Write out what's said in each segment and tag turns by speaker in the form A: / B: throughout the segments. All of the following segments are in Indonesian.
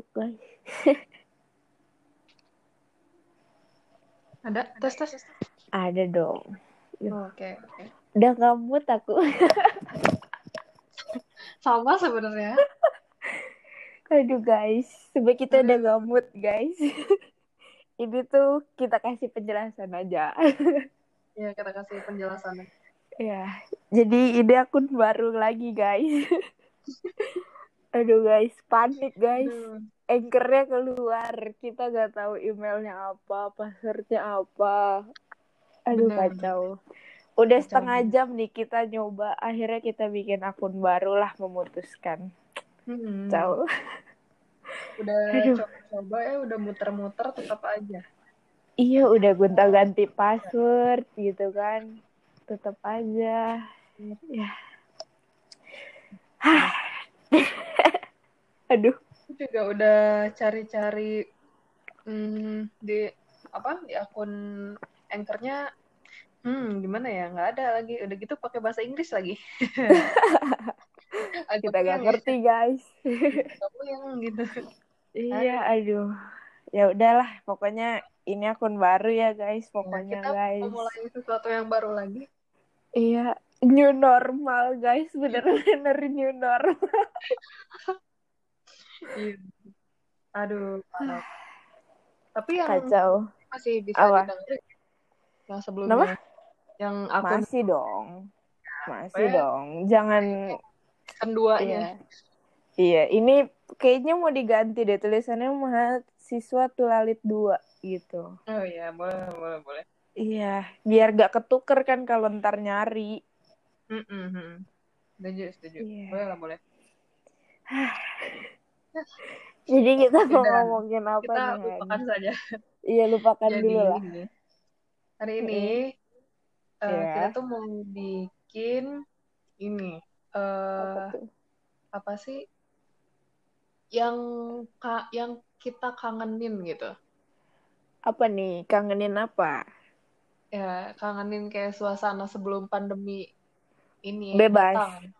A: ngantuk guys.
B: Ada tes tes.
A: Ada dong.
B: Oke oke.
A: Udah ngamut aku.
B: Sama sebenarnya.
A: Aduh guys, sebaik kita udah ngamut guys. Ini tuh kita kasih penjelasan aja.
B: Iya kita kasih penjelasan.
A: ya, jadi ini akun baru lagi guys. Aduh guys, panik guys.
B: Aduh.
A: Anchornya keluar, kita nggak tahu emailnya apa, passwordnya apa. Aduh
B: Bener.
A: kacau. Udah
B: Kacau
A: setengah jam nih kita nyoba, akhirnya kita bikin akun baru lah memutuskan.
B: Hmm.
A: Kacau.
B: Udah coba-coba ya udah muter-muter tetap aja.
A: Iya, udah gonta-ganti password gitu kan. Tetap aja. Ya. Hah. Aduh.
B: Aku juga udah cari-cari hmm, di apa di akun anchornya hmm gimana ya nggak ada lagi udah gitu pakai bahasa Inggris lagi
A: Kita gak
B: puyeng ya.
A: ngerti guys.
B: Agak puyeng gitu
A: Iya, aduh. Ya udahlah, pokoknya ini akun baru ya guys, pokoknya
B: kita
A: guys.
B: memulai sesuatu yang baru lagi
A: Iya, new normal guys, bener-bener new normal.
B: Iya. aduh parah. tapi yang
A: Kacau.
B: masih bisa
A: Apa?
B: yang sebelumnya yang akun
A: Masih dong. Masih dong. Jangan
B: 2
A: iya. Iya, ini kayaknya mau diganti deh tulisannya mahasiswa Tulalit 2 gitu.
B: oh iya boleh boleh boleh
A: Iya, biar gak ketuker kan kalau ntar nyari.
B: Mm, mm, mm. setuju setuju
A: Iya.
B: boleh lah boleh
A: Jadi kita mau
B: Udah.
A: ngomongin apa
B: kita
A: nih? Han?
B: lupakan saja
A: Iya, lupakan
B: Jadi
A: dulu lah.
B: ini, hari ini eh,
A: Iya.
B: kita tuh mau bikin ini
A: Apa
B: eh
A: tuh?
B: apa sih yang ka yang kita kangenin gitu
A: Apa nih? Kangenin apa?
B: ya kangenin kayak suasana sebelum pandemi ini
A: Bebas.
B: datang.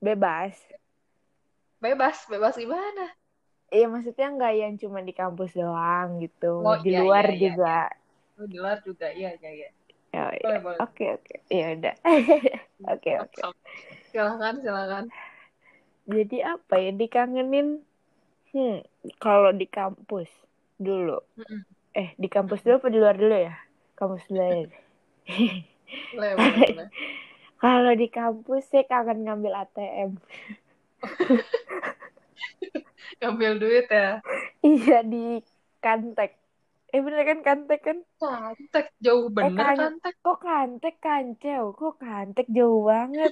A: Bebas.
B: bebas bebas gimana
A: Iya, maksudnya nggak yang cuma di kampus doang gitu.
B: Oh,
A: di
B: iya,
A: luar
B: iya, iya,
A: juga.
B: Oh, di luar juga iya iya iya
A: Oh, iya.
B: boleh
A: Oke, oke. Ya udah. Oke, oke.
B: silakan silakan
A: Jadi apa ya dikangenin? Hmm, kalau di kampus dulu.
B: Mm-mm.
A: Eh, di kampus dulu apa di luar dulu ya? Kampus dulu ya.
B: boleh boleh boleh
A: Kalau di kampus saya kangen ngambil ATM.
B: ngambil duit ya
A: Iya di Kantek. Eh bener kan Kantek kan?
B: kantek jauh bener
A: kan-
B: kantek
A: Kok Kantek kancel? Kok Kantek jauh banget?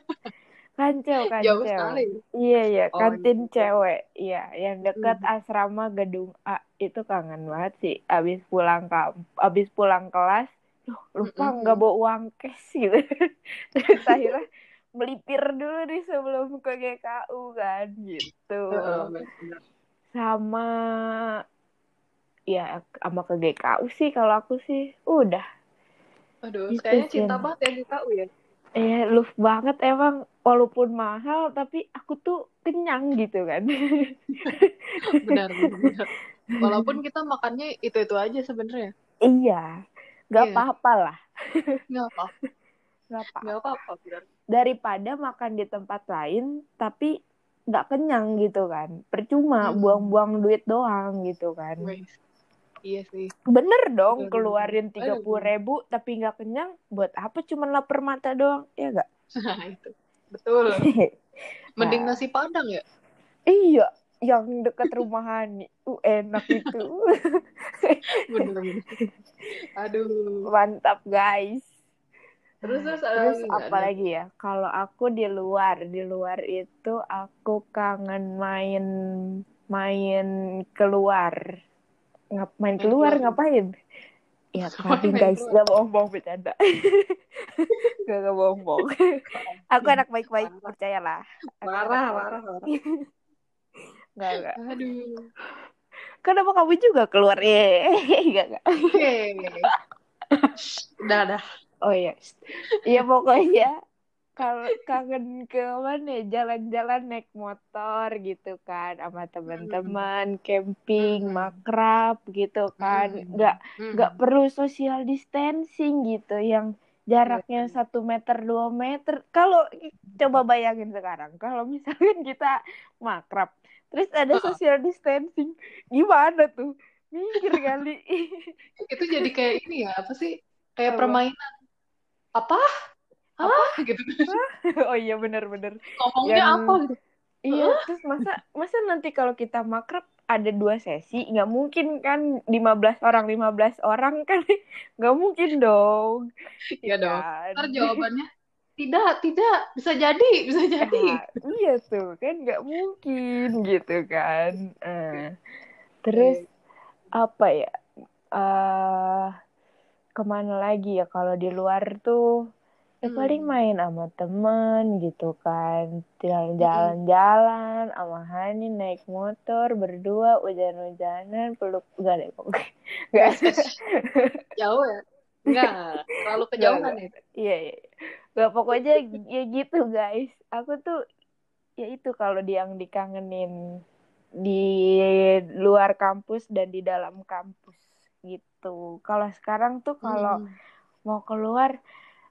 A: Kancel, kancel.
B: jauh sekali
A: Iya, iya,
B: Oh,
A: kantin
B: iya.
A: cewek. Iya, yang dekat
B: Hmm.
A: asrama gedung A itu kangen banget sih. Abis pulang kamp, abis pulang kelas, duh, lupa nggak bawa uang cash gitu. Terus akhirnya melipir dulu nih sebelum ke GKU kan gitu.
B: Bener.
A: Sama ya sama ke GKU sih kalau aku sih udah.
B: Aduh,
A: Gitu
B: kayaknya cinta banget ya di KU ya.
A: Eh, love banget emang walaupun mahal tapi aku tuh kenyang gitu kan.
B: Benar, benar, benar. Walaupun kita makannya itu-itu aja sebenarnya.
A: Iya, nggak
B: Iya.
A: apa-apa lah,
B: Nggak apa,
A: nggak apa.
B: apa-apa.
A: Daripada makan di tempat lain tapi nggak kenyang gitu kan, percuma
B: Hmm.
A: buang-buang duit doang gitu kan.
B: Iya sih.
A: Bener dong
B: Bener,
A: keluarin tiga puluh ribu tapi nggak kenyang, buat apa? Cuma lapar mata doang, ya nggak?
B: Nah, itu. Betul. Mending
A: Nah.
B: nasi padang ya?
A: Iya, yang dekat rumah Hani, uh, enak itu,
B: Bener, bener. Aduh.
A: mantap guys.
B: Terus, terus ada
A: Terus apa lagi ya? Kalau aku di luar, di luar itu aku kangen main main keluar. Ngap main keluar ngapain? Ya
B: Main
A: guys, gak bohong-bohong bercanda. gak gak bohong-bohong. aku anak baik-baik,
B: Parah.
A: percayalah. Aku
B: Parah,
A: anak baik.
B: parah, parah.
A: Gak, gak.
B: Aduh.
A: Kenapa kamu juga keluar? Eh, gak, gak.
B: Oke. Udah, dah.
A: Oh iya. Iya pokoknya kalau kangen ke mana ya, jalan-jalan naik motor gitu kan sama teman-teman camping
B: Mm-mm.
A: makrab gitu kan
B: Mm-mm.
A: nggak
B: Hmm.
A: nggak perlu social distancing gitu yang jaraknya satu meter dua meter. Kalau coba bayangin sekarang kalau misalkan kita makrab terus ada social distancing gimana tuh? Mikir kali.
B: Itu jadi kayak ini ya apa sih? Kayak
A: Apa?
B: permainan. Apa? Apa? Gitu.
A: Oh iya bener-bener
B: ngomongnya
A: Yang-
B: apa gitu?
A: Iya, terus masa masa nanti kalau kita makrab ada dua sesi, nggak mungkin kan 15 orang 15 orang kan nggak mungkin dong.
B: Iya dong.
A: Kan?
B: ntar jawabannya tidak tidak bisa jadi bisa jadi
A: Nah, iya tuh kan nggak mungkin gitu kan. Eh, terus apa ya? eh ke mana lagi ya kalau di luar tuh? Ya
B: Hmm.
A: paling main sama temen gitu kan. Jalan-jalan sama Hani naik motor berdua hujan-hujanan peluk enggak deh pokoknya. Enggak.
B: jauh ya enggak terlalu kejauhan ya
A: Iya, iya. Gak pokoknya ya gitu guys. Aku tuh ya itu kalau yang dikangenin di luar kampus dan di dalam kampus gitu. Kalau sekarang tuh kalau
B: Hmm.
A: mau keluar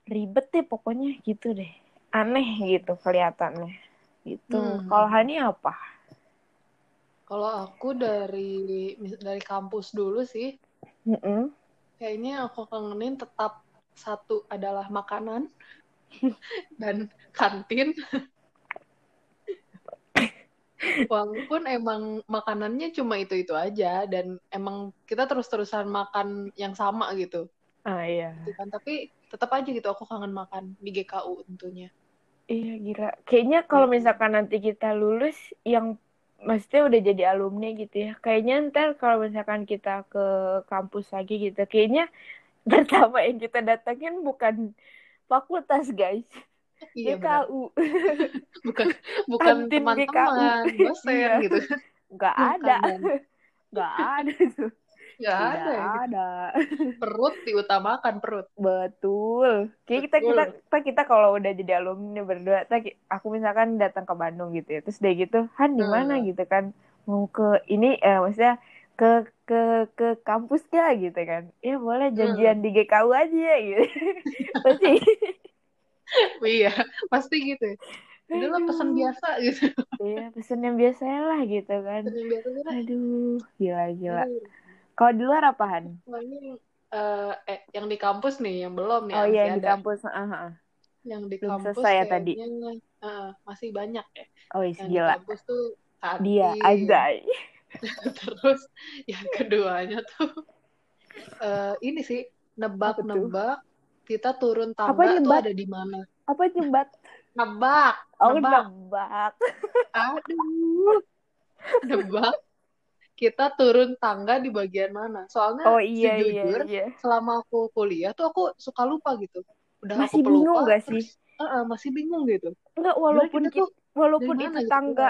A: ribet deh pokoknya gitu deh. Aneh gitu kelihatannya. Gitu.
B: Hmm.
A: Kalau Hani apa?
B: kalau aku dari dari kampus dulu sih
A: Mm-mm.
B: kayaknya aku kangenin tetap satu adalah makanan dan kantin walaupun emang makanannya cuma itu-itu aja dan emang kita terus-terusan makan yang sama gitu
A: Ah iya.
B: gitu kan tapi tetap aja gitu aku kangen makan di GKU tentunya
A: Iya gila. Kayaknya kalau misalkan nanti kita lulus yang maksudnya udah jadi alumni gitu ya. Kayaknya ntar kalau misalkan kita ke kampus lagi gitu, kayaknya pertama yang kita datangin bukan fakultas guys,
B: iya
A: GKU.
B: bukan bukan teman-teman dosen
A: Iya.
B: gitu
A: Nggak ada, nggak ada tuh. Tidak
B: ada ya.
A: ada.
B: perut diutamakan perut
A: Betul. Kayak kita kita kita, kita kalau udah jadi alumni berdua, aku misalkan datang ke Bandung gitu ya, terus dia gitu, Han di mana
B: Hmm.
A: gitu kan, mau ke ini, eh, maksudnya ke ke ke kampus gak gitu kan? Ya boleh janjian di GKU aja ya gitu. Pasti.
B: iya pasti gitu ya Udahlah pesan biasa gitu
A: Iya pesen yang biasa lah gitu kan.
B: pesan yang biasa lah.
A: Aduh, gila gila.
B: Aduh.
A: Kalau di luar apaan?
B: Soalnya, eh, eh yang di kampus nih yang belum nih
A: Oh
B: masih
A: iya yang di
B: ada.
A: kampus. ah, ah.
B: yang di
A: Belum
B: kampus
A: selesai ya tadi.
B: eh, masih banyak ya
A: Oh iya
B: yang di
A: gila.
B: kampus tuh
A: Dia
B: kantin
A: anjay.
B: terus yang keduanya tuh eh, ini sih nebak-nebak kita turun
A: Apa
B: tangga tuh
A: nyebat?
B: ada di mana
A: Apa jembat?
B: nebak
A: Oh
B: nebak
A: nebak.
B: aduh nebak kita turun tangga di bagian mana soalnya
A: Oh iya iya
B: sejujur
A: iya.
B: selama aku kuliah tuh aku suka lupa gitu udah
A: Masih
B: aku
A: bingung
B: pelupa
A: gak sih?
B: terus eh, eh, masih bingung gitu
A: Enggak walaupun
B: kita
A: kita, walaupun itu
B: gitu,
A: tangga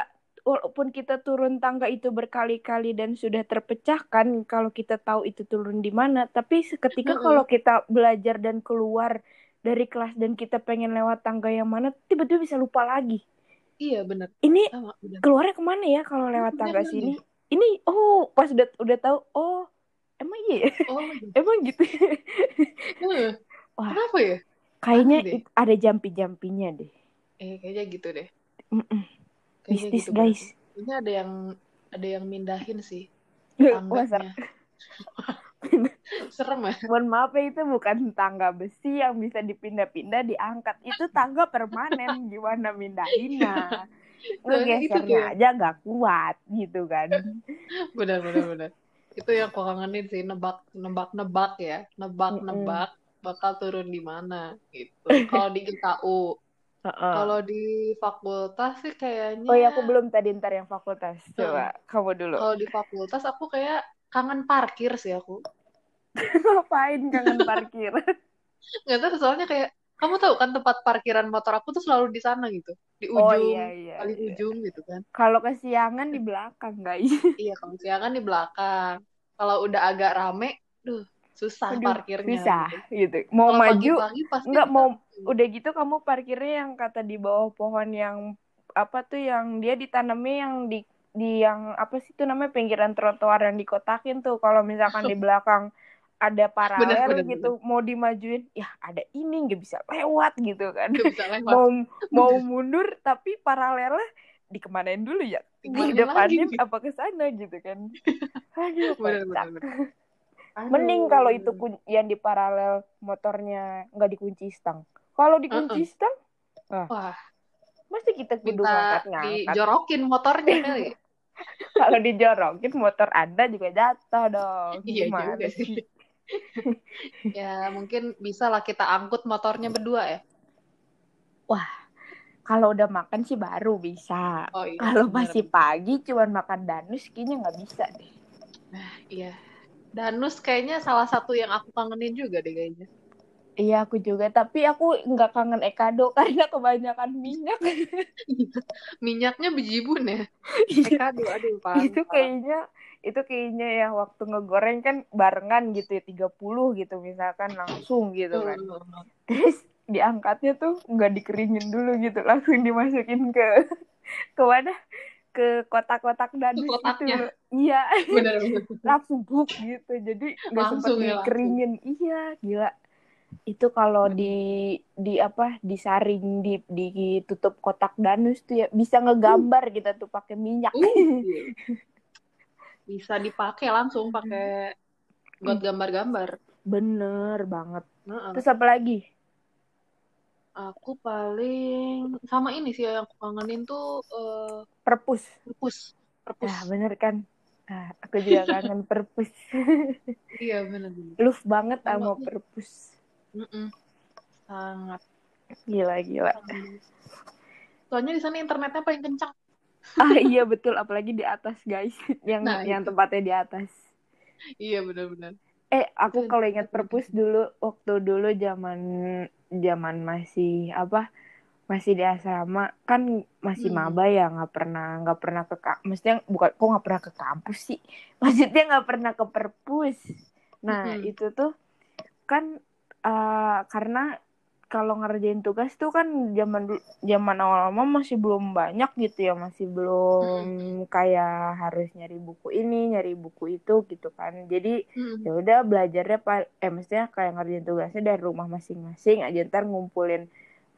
A: walaupun kita turun tangga itu berkali-kali dan sudah terpecahkan kalau kita tahu itu turun di mana tapi seketika
B: Mm-mm.
A: kalau kita belajar dan keluar dari kelas dan kita pengen lewat tangga yang mana tiba-tiba bisa lupa lagi
B: iya bener
A: ini
B: sama bener
A: keluarnya ke mana ya kalau lewat
B: Bener,
A: tangga
B: bener.
A: sini ini oh pas udah udah tahu oh emang iya ya?
B: oh
A: emang gitu
B: eh,
A: Wah.
B: kenapa ya?
A: Kayaknya ada jampi-jampinya deh.
B: Eh kayaknya gitu deh.
A: Mm-mm.
B: kayaknya
A: mistis
B: gitu
A: guys.
B: Ini ada yang ada yang mindahin sih tangganya. serem ya?
A: Mohon maaf ya itu bukan tangga besi yang bisa dipindah-pindah diangkat. Itu tangga permanen. Gimana mindahinnya.
B: Soalnya itu
A: Ngegesernya
B: tuh.
A: aja gak kuat gitu kan.
B: benar benar benar itu yang aku kangenin sih nebak nebak nebak ya nebak nebak bakal turun di mana gitu kalau di GKU
A: Heeh.
B: kalau di fakultas sih kayaknya
A: Oh iya aku belum tadi ntar yang fakultas. Coba kamu dulu.
B: kalau di fakultas aku kayak kangen parkir sih aku
A: Ngapain kangen parkir?
B: nggak tahu soalnya kayak kamu tahu kan tempat parkiran motor aku tuh selalu di sana gitu di ujung
A: oh iya iya.
B: paling
A: iya.
B: ujung gitu kan
A: Kalau kesiangan di belakang guys.
B: iya kalau siangan di belakang kalau udah agak rame duh susah
A: Aduh,
B: parkirnya
A: Bisa
B: gitu.
A: gitu. Mau maju
B: pagi-pagi pasti
A: nggak mau udah gitu kamu parkirnya yang kata di bawah pohon yang apa tuh yang dia ditanamnya yang di di yang apa sih itu namanya pinggiran trotoar yang dikotakin tuh kalau misalkan di belakang ada paralel
B: Bener, bener,
A: gitu mau dimajuin ya ada ini nggak bisa lewat gitu kan
B: bisa lewat.
A: mau mau mundur tapi paralelnya dikemanain dulu ya di depannya
B: lagi.
A: apa ke sana gitu kan aduh
B: Bener, bener, bener. Aduh.
A: mending kalau itu kun- yang di paralel motornya nggak dikunci stang kalau dikunci stang
B: Wah,
A: mesti kita kudu ngangkat-ngangkat
B: dijorokin motornya kali.
A: kalau dijorokin motor anda juga jatuh dong
B: Iya
A: Gimana
B: juga sih. Ya mungkin bisa lah kita angkut motornya berdua ya.
A: kalau udah makan sih baru bisa
B: Oh iya.
A: kalau masih pagi cuman makan danus kayaknya nggak bisa deh
B: Iya. Danus kayaknya salah satu yang aku kangenin juga deh kayaknya.
A: iya aku juga tapi aku nggak kangen ekado karena kebanyakan minyak
B: Minyaknya bejibun ya.
A: Iya.
B: Aduh, aduh, parah.
A: itu kayaknya itu kayaknya ya waktu ngegoreng kan barengan gitu ya 30 gitu misalkan langsung gitu kan. terus diangkatnya tuh nggak dikeringin dulu gitu langsung dimasukin ke ke mana? Ke kotak-kotak gitu.
B: kotaknya.
A: iya. Langsung buk gitu. Jadi nggak sempat
B: ya,
A: dikeringin. Iya gila. Itu kalau di di apa disaring di ditutup kotak danus tuh ya bisa ngegambar kita tuh pakai minyak.
B: Uh, iya. Bisa dipakai langsung pakai buat gambar-gambar.
A: bener banget
B: Heeh.
A: terus apa lagi
B: Aku paling sama ini sih yang aku kangenin tuh eh,
A: perpus
B: perpus. Perpus.
A: ah bener kan ah, aku juga kangen perpus
B: Iya bener-bener.
A: love banget
B: Sama
A: perpus
B: Mm-mm. Sangat.
A: gila gila
B: Soalnya di sana internetnya paling kencang.
A: ah iya betul apalagi di atas guys yang
B: Nah,
A: yang
B: itu.
A: tempatnya di atas
B: Iya benar-benar.
A: Eh, aku kalau ingat perpus dulu waktu dulu zaman zaman masih apa? Masih di asrama kan masih
B: Hmm.
A: maba ya nggak pernah nggak pernah ke maksudnya bukan kok nggak pernah ke kampus sih maksudnya nggak pernah ke perpus nah
B: Mm-mm.
A: itu tuh kan eh, karena kalau ngerjain tugas tuh kan zaman dulu zaman awal-awal masih belum banyak gitu ya masih belum kayak harus nyari buku ini nyari buku itu gitu kan jadi
B: Mm-mm.
A: ya udah belajarnya pa- eh maksudnya kayak ngerjain tugasnya dari rumah masing-masing aja ntar ngumpulin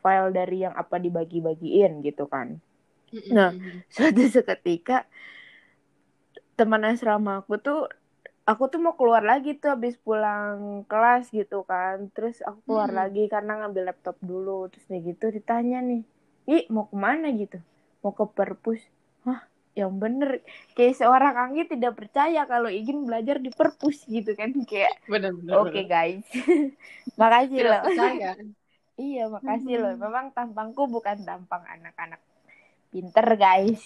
A: file dari yang apa dibagi-bagiin gitu kan
B: Mm-mm.
A: Nah. suatu seketika teman asrama aku tuh aku tuh mau keluar lagi tuh habis pulang kelas gitu kan. Terus aku keluar
B: Hmm.
A: lagi karena ngambil laptop dulu. Terus nih gitu ditanya nih ih mau ke mana gitu? Mau ke perpus? Hah? Yang bener. Kayak seorang Anggi tidak percaya kalau ingin belajar di perpus gitu kan kayak oke guys. Makasih
B: Tidak
A: loh.
B: percaya.
A: iya makasih
B: Hmm.
A: loh memang tampangku bukan tampang anak-anak pinter guys.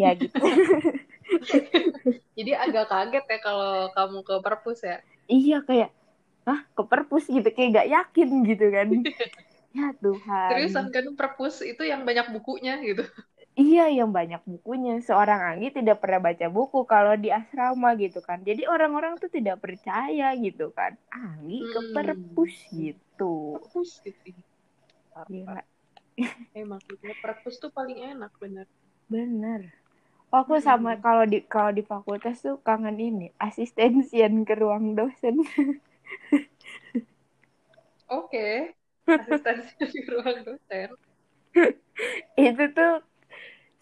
A: Ya gitu
B: Jadi agak kaget ya kalau kamu ke perpus ya.
A: iya kayak ah ke perpus gitu kayak gak yakin gitu kan ya Tuhan
B: Seriusan kan perpus itu yang banyak bukunya gitu.
A: iya yang banyak bukunya seorang Anggi tidak pernah baca buku kalau di asrama gitu kan jadi orang-orang tuh tidak percaya gitu kan Anggi ke
B: Hmm.
A: perpus gitu
B: Perpus gitu.
A: Gila.
B: Emang gitu. perpus tuh paling enak bener.
A: bener aku
B: Hmm.
A: sama kalau di kalau di fakultas tuh kangen ini asistensian ke ruang dosen
B: Oke. Asistensi di ruang dosen.
A: itu tuh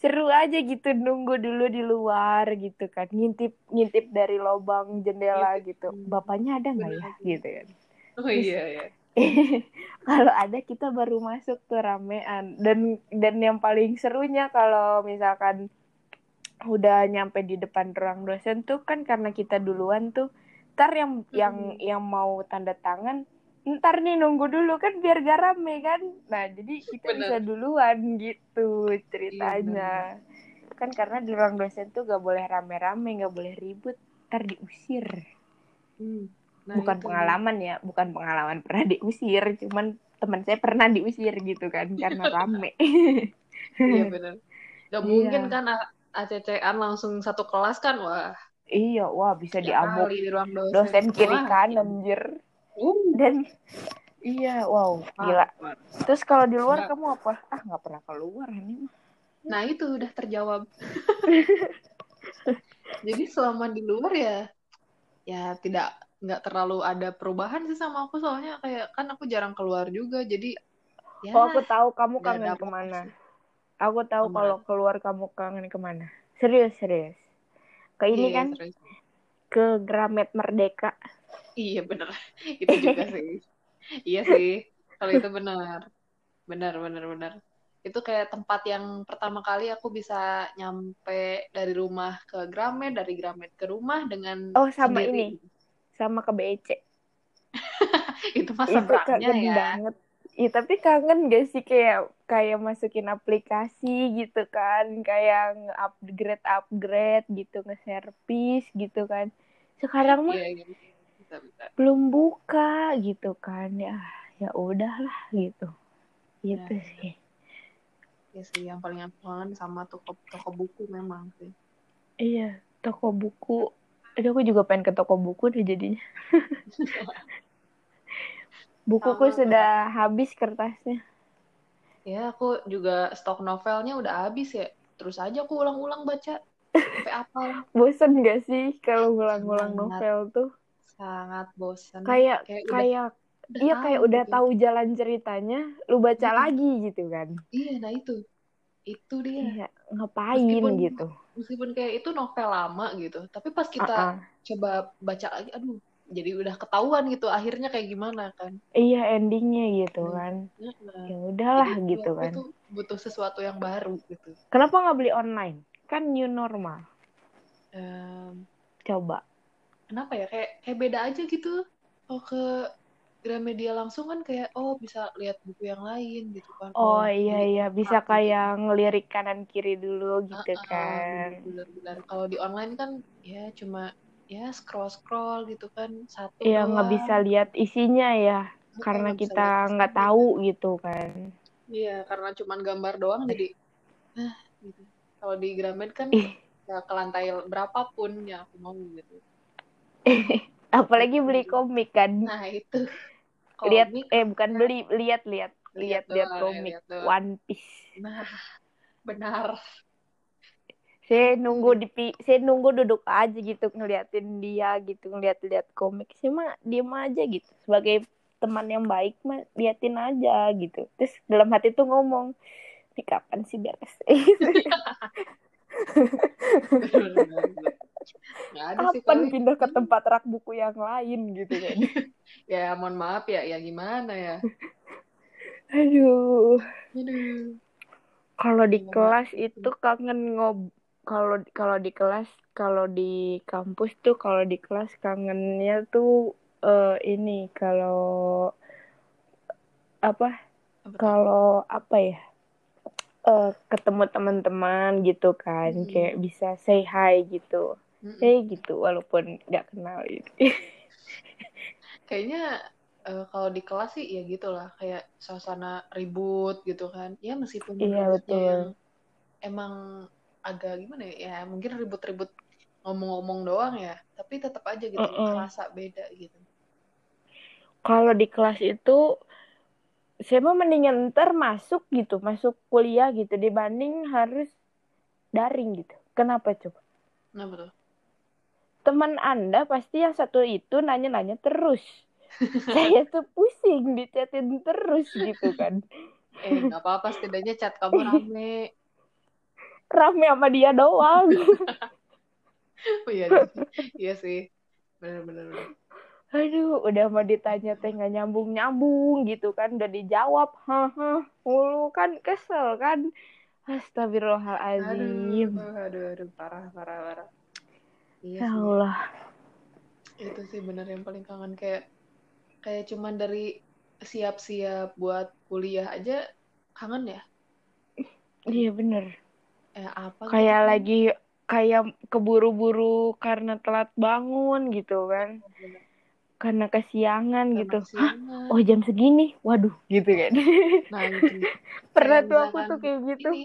A: seru aja gitu nunggu dulu di luar gitu kan ngintip ngintip dari lubang jendela gitu
B: Hmm.
A: bapaknya ada nggak ya gitu kan
B: Oh iya ya.
A: kalau ada kita baru masuk tuh ramean dan dan yang paling serunya kalau misalkan udah nyampe di depan ruang dosen tuh kan karena kita duluan tuh ntar yang yang
B: Hmm.
A: yang mau tanda tangan ntar nih nunggu dulu kan biar gak rame kan nah jadi kita
B: Bener.
A: bisa duluan gitu ceritanya kan karena di ruang dosen tuh gak boleh rame-rame gak boleh ribut ntar diusir
B: Hmm. Nah,
A: bukan
B: itu.
A: pengalaman ya bukan pengalaman pernah diusir cuman teman saya pernah diusir gitu kan karena rame
B: Iya bener. Gak
A: Iya.
B: mungkin kan A- ACC-an langsung satu kelas kan wah.
A: iya wah bisa
B: tiap
A: diamuk
B: di ruang dosen.
A: dosen kiri kanan anjir
B: Uh,
A: dan Iya, wow, gila. Terus kalau di luar kamu apa? Ah, nggak pernah keluar ini mah.
B: Nah itu udah terjawab. Jadi selama di luar ya, ya tidak nggak terlalu ada perubahan sih sama aku soalnya kayak kan aku jarang keluar juga jadi ya
A: Oh, aku tahu kamu kangen
B: ke
A: mana.
B: sih.
A: Aku tahu
B: Ke mana?
A: kalau keluar kamu kangen ke mana. Serius, serius. Ke ini
B: Iya,
A: kan,
B: serius.
A: ke Gramet Merdeka.
B: Iya bener, itu juga sih. Iya sih, kalau itu benar, benar, benar, benar. Itu kayak tempat yang pertama kali aku bisa nyampe dari rumah ke Gramet, dari Gramet ke rumah dengan
A: Oh, sama
B: sendiri.
A: ini. Sama ke BEC.
B: Itu mah
A: Itu
B: seberangnya ya.
A: banget. Iya, tapi kangen gak sih kayak kayak masukin aplikasi gitu kan, kayak nge-upgrade upgrade gitu, nge-service gitu kan. Sekarang mah
B: Iya, iya, bisa, bisa.
A: belum buka gitu kan. Ya, ya udahlah gitu. Gitu
B: Ya,
A: sih.
B: ya sih, yang paling aku kangen sama toko toko buku memang sih.
A: Iya, toko buku. Aduh, aku juga pengen ke toko buku deh jadinya. Bukuku
B: Sama,
A: sudah habis kertasnya.
B: Ya, aku juga stok novelnya udah habis ya. Terus aja aku ulang-ulang baca sampai hafal.
A: Bosen gak sih kalau ngulang-ngulang
B: Sangat.
A: novel tuh?
B: Sangat bosan.
A: Kayak
B: Kayak
A: kayak
B: udah
A: iya
B: tahu
A: kayak udah
B: gitu.
A: tahu jalan ceritanya, lu baca
B: Mm-mm.
A: lagi gitu kan.
B: Iya, nah itu. Itu dia.
A: Iya, ngapain
B: Meskipun
A: gitu.
B: meskipun kayak itu novel lama gitu, tapi pas kita
A: Ah, ah.
B: coba baca lagi, aduh, jadi udah ketahuan gitu akhirnya kayak gimana kan.
A: Iya, endingnya gitu
B: Hmm.
A: kan.
B: Nah,
A: Ya udahlah
B: jadi
A: gitu
B: aku
A: kan.
B: tuh butuh sesuatu yang baru gitu.
A: Kenapa nggak beli online? Kan new normal.
B: Em,
A: Coba.
B: kenapa ya kayak kayak beda aja gitu. Kalau ke Gramedia langsung kan kayak oh bisa lihat buku yang lain gitu kan.
A: Oh
B: Oh,
A: iya iya bisa
B: enak gitu.
A: kayak ngelirik kanan kiri dulu gitu
B: Ah, ah,
A: kan.
B: benar. Kalau di online kan ya cuma ya scroll scroll gitu kan satu
A: Iya nggak bisa lihat isinya ya
B: Ah,
A: karena kita
B: lihat
A: nggak tahu gitu kan.
B: Iya, karena cuman gambar doang jadi nah gitu. Kalau di Gramet kan
A: Ih,
B: ya ke lantai berapapun yang aku mau gitu.
A: apalagi beli komik kan.
B: Nah, itu
A: Lihat
B: komik
A: eh bukan beli, lihat lihat
B: lihat
A: lihat lihat
B: ya,
A: komik
B: lihat.
A: One Piece.
B: Nah, benar.
A: Saya nunggu di saya nunggu duduk aja gitu ngeliatin dia gitu ngeliat-liat komik. Saya mah diem aja gitu sebagai teman yang baik mah liatin aja gitu. Terus dalam hati tuh ngomong, ini kapan sih beres?
B: Sih
A: Kapan
B: paling.
A: pindah ke tempat rak buku yang lain gitu kan.
B: Ya, mohon maaf ya, ya gimana ya.
A: Aduh.
B: Aduh.
A: Kalau di kelas itu kangen ngob kalau kalau di kelas kalau di kampus tuh kalau di kelas kangennya tuh eh, ini kalau apa kalau apa ya eh, ketemu teman-teman gitu kan
B: Mm-mm.
A: kayak bisa say hi gitu
B: Mm-mm.
A: hey gitu walaupun nggak kenal gitu
B: Kayaknya eh, kalau di kelas sih ya gitulah kayak suasana ribut gitu kan. Ya meskipun
A: iya betul
B: yang emang agak gimana ya, ya mungkin ribut-ribut ngomong-ngomong doang ya, tapi tetap aja gitu
A: Mm-mm.
B: kerasa beda gitu.
A: kalau di kelas itu saya mah mendingan ntar masuk gitu masuk kuliah gitu dibanding harus daring gitu kenapa coba
B: Kenapa tuh?
A: teman anda pasti yang satu itu nanya-nanya terus saya tuh pusing dicatin terus gitu kan
B: Eh, nggak apa-apa setidaknya chat kamu rame.
A: Rame sama dia doang
B: Oh iya, sih. iya sih. Bener-bener. bener.
A: aduh udah mau ditanya teh nggak nyambung nyambung gitu kan udah dijawab haha mulu kan kesel kan astagfirullahaladzim
B: Aduh, aduh, aduh, parah, parah, parah. Iya
A: ya. Allah
B: Itu sih bener yang paling kangen kayak kayak cuman dari siap-siap buat kuliah aja kangen ya.
A: iya bener
B: Eh apa gitu
A: kayak
B: kan?
A: lagi kayak keburu-buru karena telat bangun gitu kan.
B: Bener.
A: karena kesiangan
B: Karena
A: gitu. Hah?
B: kesiangan.
A: oh jam segini? Waduh gitu kan.
B: Nah itu
A: pernah tuh aku
B: misalkan
A: tuh kayak gitu.
B: Ini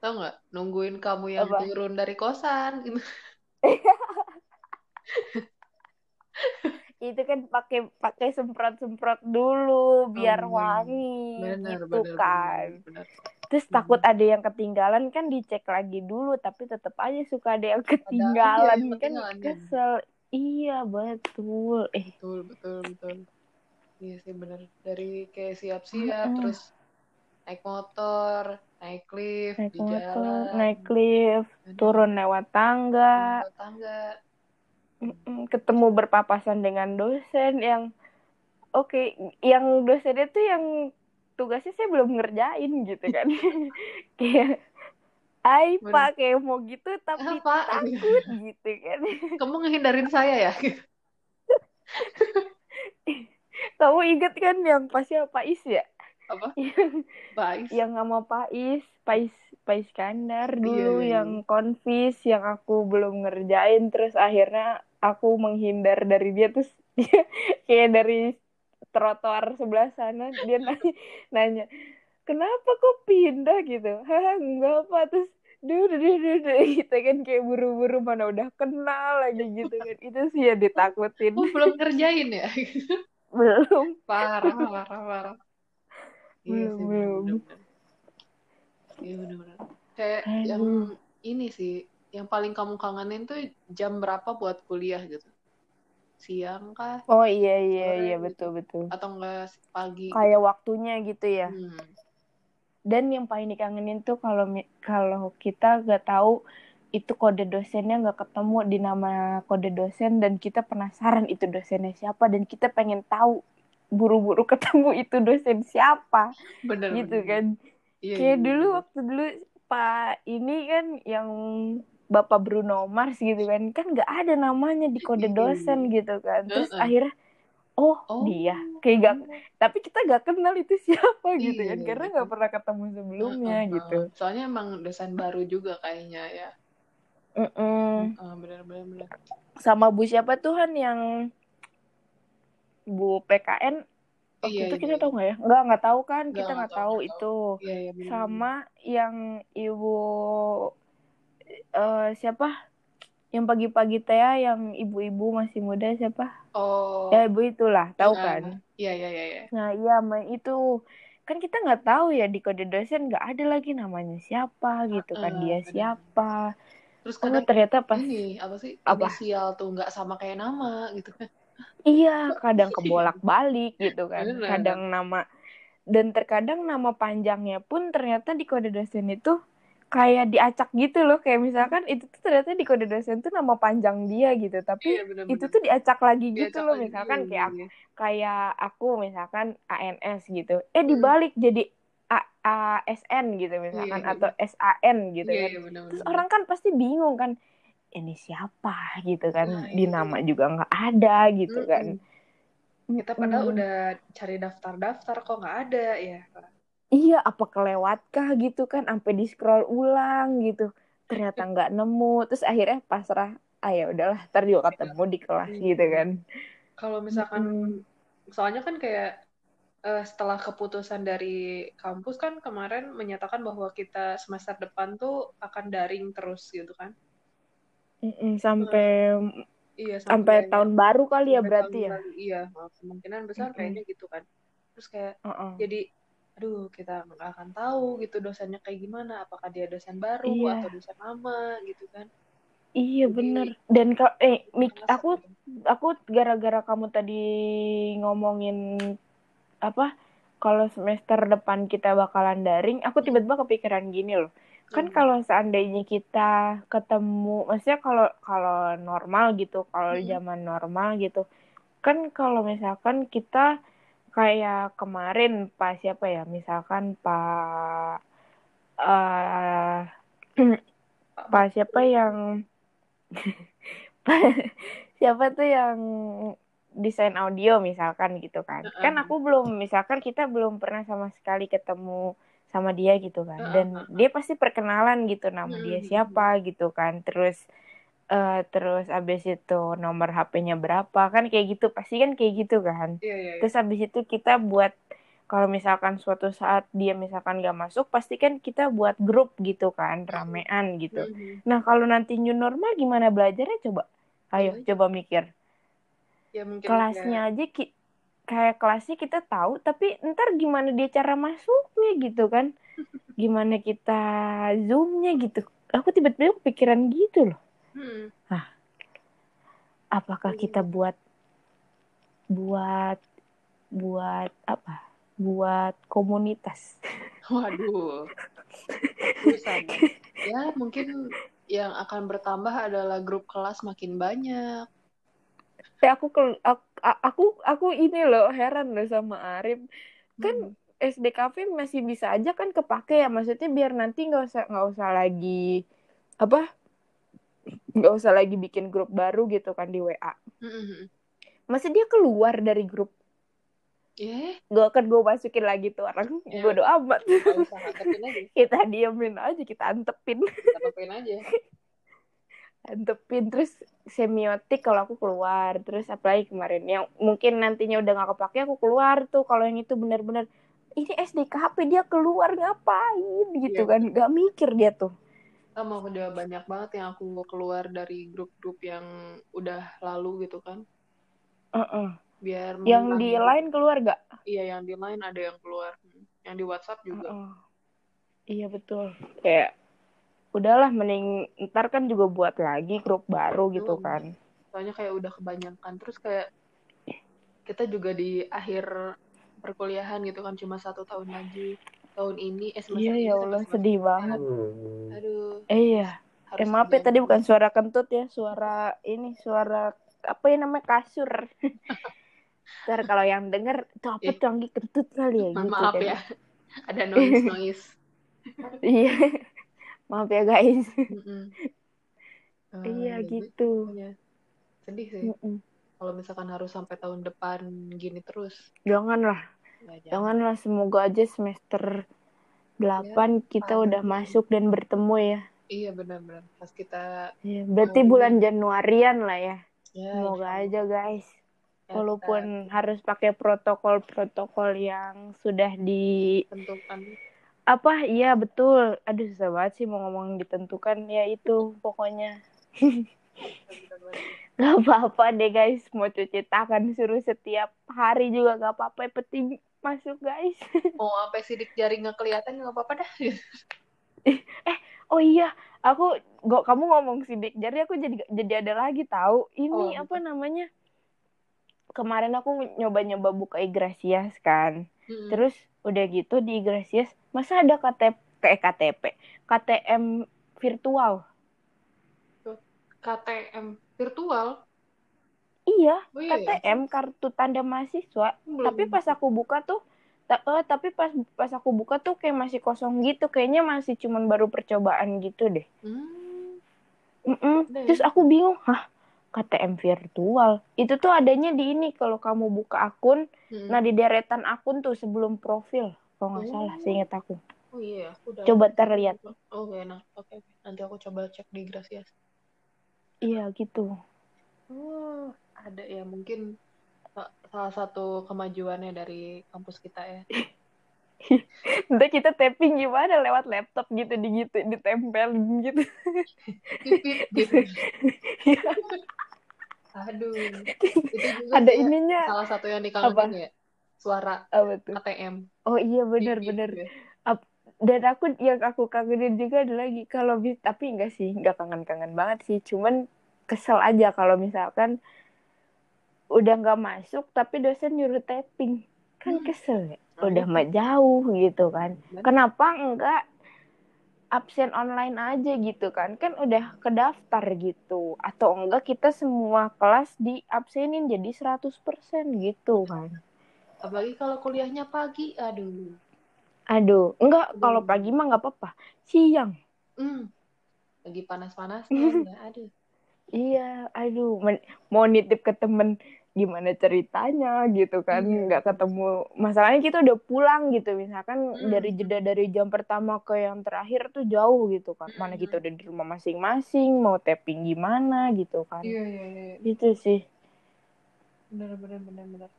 B: tau nggak? Nungguin kamu yang
A: apa?
B: turun dari kosan gitu.
A: itu kan pakai pakai semprot semprot dulu biar
B: Oh,
A: wangi
B: benar
A: gitu
B: benar
A: kan.
B: benar benar
A: terus
B: Hmm.
A: takut ada yang ketinggalan kan dicek lagi dulu tapi tetap aja suka ada yang
B: ada aja
A: ketinggalan. kan
B: ketinggalan kan
A: kesel. Iya betul. Eh.
B: Betul betul betul. Iya sih benar dari kayak siap-siap
A: Mm-mm.
B: terus naik motor naik lift
A: naik
B: di
A: motor
B: jalan.
A: naik lift
B: benar
A: turun lewat tangga.
B: Turun tangga.
A: Ketemu berpapasan dengan dosen yang oke yang dosennya tuh yang tugasnya saya belum ngerjain gitu kan. Kayak Ay
B: benar
A: pak kayak mau gitu tapi
B: apa
A: takut gitu kan.
B: Kamu ngehindarin saya ya?
A: Kamu inget kan yang pasnya Pak Is ya?
B: Apa?
A: Yang
B: Bais
A: yang sama Pak Is Pak Is Pak Iskandar
B: iya
A: dulu
B: iya.
A: yang konfis yang aku belum ngerjain terus akhirnya aku menghindar dari dia terus dia kayak dari trotoar sebelah sana dia nanya, nanya kenapa kok pindah? Gitu. Haha enggak apa. Terus duh duh duh duh, gitu kan kayak buru-buru mana udah kenal lagi gitu kan. Itu sih yang ditakutin.
B: Oh belum ngerjain ya?
A: Belum.
B: Parah parah parah. Iya
A: belum
B: sih
A: belum.
B: benar benar iya kayak yang
A: aduh.
B: ini sih yang paling kamu kangenin tuh jam berapa buat kuliah gitu siang kah?
A: Oh iya iya
B: sore
A: iya
B: gitu.
A: betul betul.
B: Atau enggak pagi gitu?
A: Kayak waktunya gitu ya.
B: Hmm.
A: dan yang paling dikangenin tuh kalau kalau kita gak tahu itu kode dosennya nggak ketemu di nama kode dosen dan kita penasaran itu dosennya siapa dan kita pengen tahu buru-buru ketemu itu dosen siapa.
B: Bener
A: gitu
B: bener
A: kan.
B: Iya iya
A: kayak
B: iya
A: dulu
B: bener
A: waktu dulu pak ini kan yang Bapak Bruno Mars gitu kan. Kan nggak ada namanya di kode
B: iya iya.
A: dosen gitu kan. Terus
B: Heeh.
A: akhirnya oh
B: oh.
A: dia. Kayak gak tapi kita gak kenal itu siapa gitu
B: iya
A: kan.
B: Iya
A: karena
B: betul
A: nggak pernah ketemu sebelumnya
B: Heeh,
A: gitu.
B: Heeh. soalnya emang dosen baru juga kayaknya ya.
A: Mm-mm.
B: Heeh, bener bener bener
A: sama Bu siapa tuh Han yang Bu PKN waktu
B: iya
A: itu
B: iya
A: kita
B: iya
A: tahu nggak ya? Nggak nggak tahu kan. Kita
B: nggak tahu
A: tahu itu.
B: iya iya bener bener
A: sama yang ibu eh siapa? Yang pagi-pagi teh yang ibu-ibu masih muda siapa?
B: Oh.
A: Ya ibu itulah tahu
B: Heeh.
A: kan?
B: iya iya iya iya.
A: Nah iya itu. Kan kita nggak tahu ya di kode dosen nggak ada lagi namanya siapa gitu kan
B: Heeh,
A: dia
B: bener
A: siapa.
B: Terus
A: oh
B: kadang
A: ternyata pas
B: ini apa sih
A: apa?
B: inisial tuh nggak sama kayak nama gitu. Kan
A: iya kadang kebolak-balik gitu kan.
B: Bener
A: kadang nama dan terkadang nama panjangnya pun ternyata di kode dosen itu kayak diacak gitu loh. Kayak misalkan itu tuh ternyata di kode dosen tuh nama panjang dia gitu.
B: Iya
A: tapi
B: bener
A: itu
B: bener
A: tuh diacak lagi gitu
B: diacak
A: loh.
B: lagi iya
A: misalkan
B: iya
A: kayak
B: iya
A: kayak aku misalkan ANS gitu. Eh
B: Hmm.
A: dibalik jadi A ASN gitu
B: iya
A: misalkan
B: iya
A: atau SAN gitu
B: iya
A: kan.
B: iya bener
A: terus
B: bener
A: orang kan pasti bingung kan ini siapa? gitu
B: nah
A: kan di
B: itu
A: nama juga nggak ada gitu kan.
B: Mm-mm. kita padahal
A: Mm-mm.
B: udah cari daftar-daftar kok nggak ada ya
A: iya apa kelewatkah gitu kan sampai di scroll ulang gitu. Ternyata nggak nemu. Terus akhirnya pasrah ah ya udahlah ntar juga ketemu di kelas gitu kan.
B: Kalau misalkan
A: Mm-mm.
B: soalnya kan kayak eh, setelah keputusan dari kampus kan kemarin menyatakan bahwa kita semester depan tuh akan daring terus gitu kan?
A: Mm-mm, sampai
B: iya
A: sampai
B: sampai
A: tahun baru kali ya berarti ya?
B: baru iya. Kemungkinan besar
A: Mm-mm.
B: kayaknya gitu kan. Terus kayak
A: Uh-uh.
B: jadi aduh kita nggak akan tahu gitu dosennya kayak gimana apakah dia dosen baru
A: Iya.
B: atau dosen lama gitu kan
A: Iya
B: Jadi,
A: bener. Dan ka- eh Mik, aku
B: gitu.
A: aku gara-gara kamu tadi ngomongin apa kalau semester depan kita bakalan daring, aku tiba-tiba kepikiran gini loh. Kan
B: Hmm.
A: kalau seandainya kita ketemu, maksudnya kalau kalau normal gitu, kalau
B: Hmm.
A: zaman normal gitu, kan kalau misalkan kita kayak kemarin pas siapa ya, misalkan Pak eh Pak siapa yang siapa tuh yang desain audio misalkan gitu kan
B: Heeh.
A: kan aku belum misalkan kita belum pernah sama sekali ketemu sama dia gitu kan dan
B: heeh.
A: dia pasti perkenalan gitu nama dia
B: Hmm.
A: siapa gitu kan terus eh terus abis itu nomor HP-nya berapa kan kayak gitu pasti kan kayak gitu kan
B: iya iya iya.
A: terus abis itu kita buat kalau misalkan suatu saat dia misalkan gak masuk pasti kan kita buat grup gitu kan ramean gitu
B: Mhm.
A: Nah, kalau nanti new normal gimana belajarnya coba? Ayo,
B: Iya.
A: coba mikir.
B: ya mungkin
A: kelasnya aja ki kayak kelasnya kita tahu tapi ntar gimana dia cara masuknya gitu kan gimana kita zoomnya gitu aku tiba-tiba kepikiran gitu loh
B: Hmm.
A: apakah
B: Iya.
A: kita buat buat buat apa buat komunitas
B: Waduh. Ya, mungkin yang akan bertambah adalah grup kelas makin banyak.
A: Eh aku aku aku aku ini loh heran loh sama Arif kan
B: Hmm.
A: SDKV masih bisa aja kan kepake ya maksudnya biar nanti nggak usah nggak usah lagi apa nggak usah lagi bikin grup baru gitu kan di WA
B: Hmm.
A: masih dia keluar dari grup.
B: Eh,
A: gak akan gue masukin lagi tuh orang.
B: Ya.
A: bodo amat. Kita diemin aja kita antepin.
B: Antepin aja.
A: antepin terus semiotik kalau aku keluar. Terus apalagi kemarin yang mungkin nantinya udah nggak kepake aku keluar tuh kalau yang itu benar-benar ini SDKP dia keluar ngapain? Gitu
B: Iya.
A: kan. nggak mikir dia tuh
B: Sama udah banyak banget yang aku keluar dari grup-grup yang udah lalu gitu kan.
A: Heeh.
B: Biar
A: yang di
B: mengurangi-
A: lain keluar gak
B: Iya, yang di line ada yang keluar. Yang di WhatsApp juga.
A: Heeh. iya betul kayak udahlah mending ntar kan juga buat lagi grup baru gitu
B: Hmm.
A: kan
B: Soalnya kayak udah kebanyakan. Terus kayak kita juga di akhir perkuliahan gitu kan cuma satu tahun lagi. Tahun ini eh semester
A: iya
B: ini
A: ya Allah
B: semester
A: sedih
B: depan.
A: banget
B: Aduh,
A: eh iya Eh maaf ya tadi bukan suara kentut ya, suara ini suara apa ya namanya kasur. Ntar kalau yang denger itu apa
B: Eh.
A: tuh kentut kali ya gitu
B: Maaf
A: kan.
B: ya, ada noise noise.
A: Iya. Maaf ya guys.
B: Mm-mm. Eh,
A: iya
B: jadi
A: gitu.
B: makanya sedih sih.
A: Mm-mm.
B: Kalau misalkan harus sampai tahun depan gini terus,
A: Janganlah,
B: ya jangan.
A: Janganlah semoga aja semester 8 kita
B: padat
A: udah
B: ya.
A: masuk dan bertemu ya.
B: Iya benar-benar. Pas kita
A: Iya, berarti
B: Mau
A: bulan Januarian lah ya.
B: ya
A: Semoga
B: insya
A: aja guys.
B: Ya,
A: Walaupun harus pakai protokol-protokol yang sudah di
B: kita tentukan
A: apa iya betul aduh susah banget sih mau ngomong ditentukan ya itu pokoknya gak apa-apa deh guys. Mau cuci tangan suruh setiap hari juga gak apa-apa. Yang penting masuk guys.
B: Mau sampai sidik jari nggak kelihatan nggak apa-apa dah.
A: oh iya. Aku gak kamu ngomong sidik jari aku jadi jadi ada lagi tahu ini
B: Oh,
A: apa namanya? Kemarin aku nyoba-nyoba buka Igrasias kan.
B: Mm-mm.
A: terus udah gitu di Igrasias masa ada KTP kayak KTP KTM virtual.
B: KTM virtual.
A: iya
B: Oh iya ya.
A: KTM kartu tanda mahasiswa
B: Belum.
A: tapi pas aku buka tuh ta- eh, tapi pas pas aku buka tuh kayak masih kosong gitu kayaknya masih cuman baru percobaan gitu deh
B: Hmm. Udah ya.
A: terus aku bingung hah KTM virtual itu tuh adanya di ini kalau kamu buka akun
B: Mm-mm.
A: nah di deretan akun tuh sebelum profil kalau nggak
B: Oh.
A: salah seingat aku
B: Oh iya, aku udah.
A: coba terlihat
B: Oh enak. Oke, oke. Nanti aku coba cek di Gracias.
A: Iya gitu
B: Oh, ada ya mungkin sa- salah satu kemajuannya dari kampus kita ya.
A: Nanti kita tapping gimana lewat laptop gitu di gitu ditempelin gitu.
B: Gitu. Aduh, itu juga
A: Ada ininya
B: salah satu yang dikangenin ya. Suara
A: apa tuh?
B: ATM.
A: Oh iya benar
B: Pipit
A: benar.
B: gitu.
A: Dan aku yang aku kangenin juga ada lagi kalau bis tapi enggak sih, enggak kangen-kangen banget sih. Cuman kesel aja kalau misalkan udah nggak masuk tapi dosen nyuruh tapping. Kan
B: Hmm.
A: kesel ya.
B: Nah,
A: Udah mah jauh gitu kan. Kenapa enggak absen online aja gitu kan? Kan udah kedaftar gitu. Atau enggak kita semua kelas diabsenin jadi 100% gitu kan.
B: Apalagi kalau kuliahnya pagi, aduh.
A: Aduh, enggak
B: Aduh.
A: kalau pagi mah nggak apa-apa. Siang.
B: Hmm. Lagi panas-panasnya ya, aduh.
A: Iya, aduh, men- mau nitip ke temen gimana ceritanya gitu kan,
B: Iya.
A: nggak ketemu. Masalahnya kita udah pulang gitu, misalkan
B: Hmm.
A: dari jeda dari jam pertama ke yang terakhir tuh jauh gitu kan. Mana kita udah di rumah masing-masing, mau tapping gimana gitu kan.
B: Iya, iya, iya.
A: Gitu sih.
B: Benar, benar, benar, benar.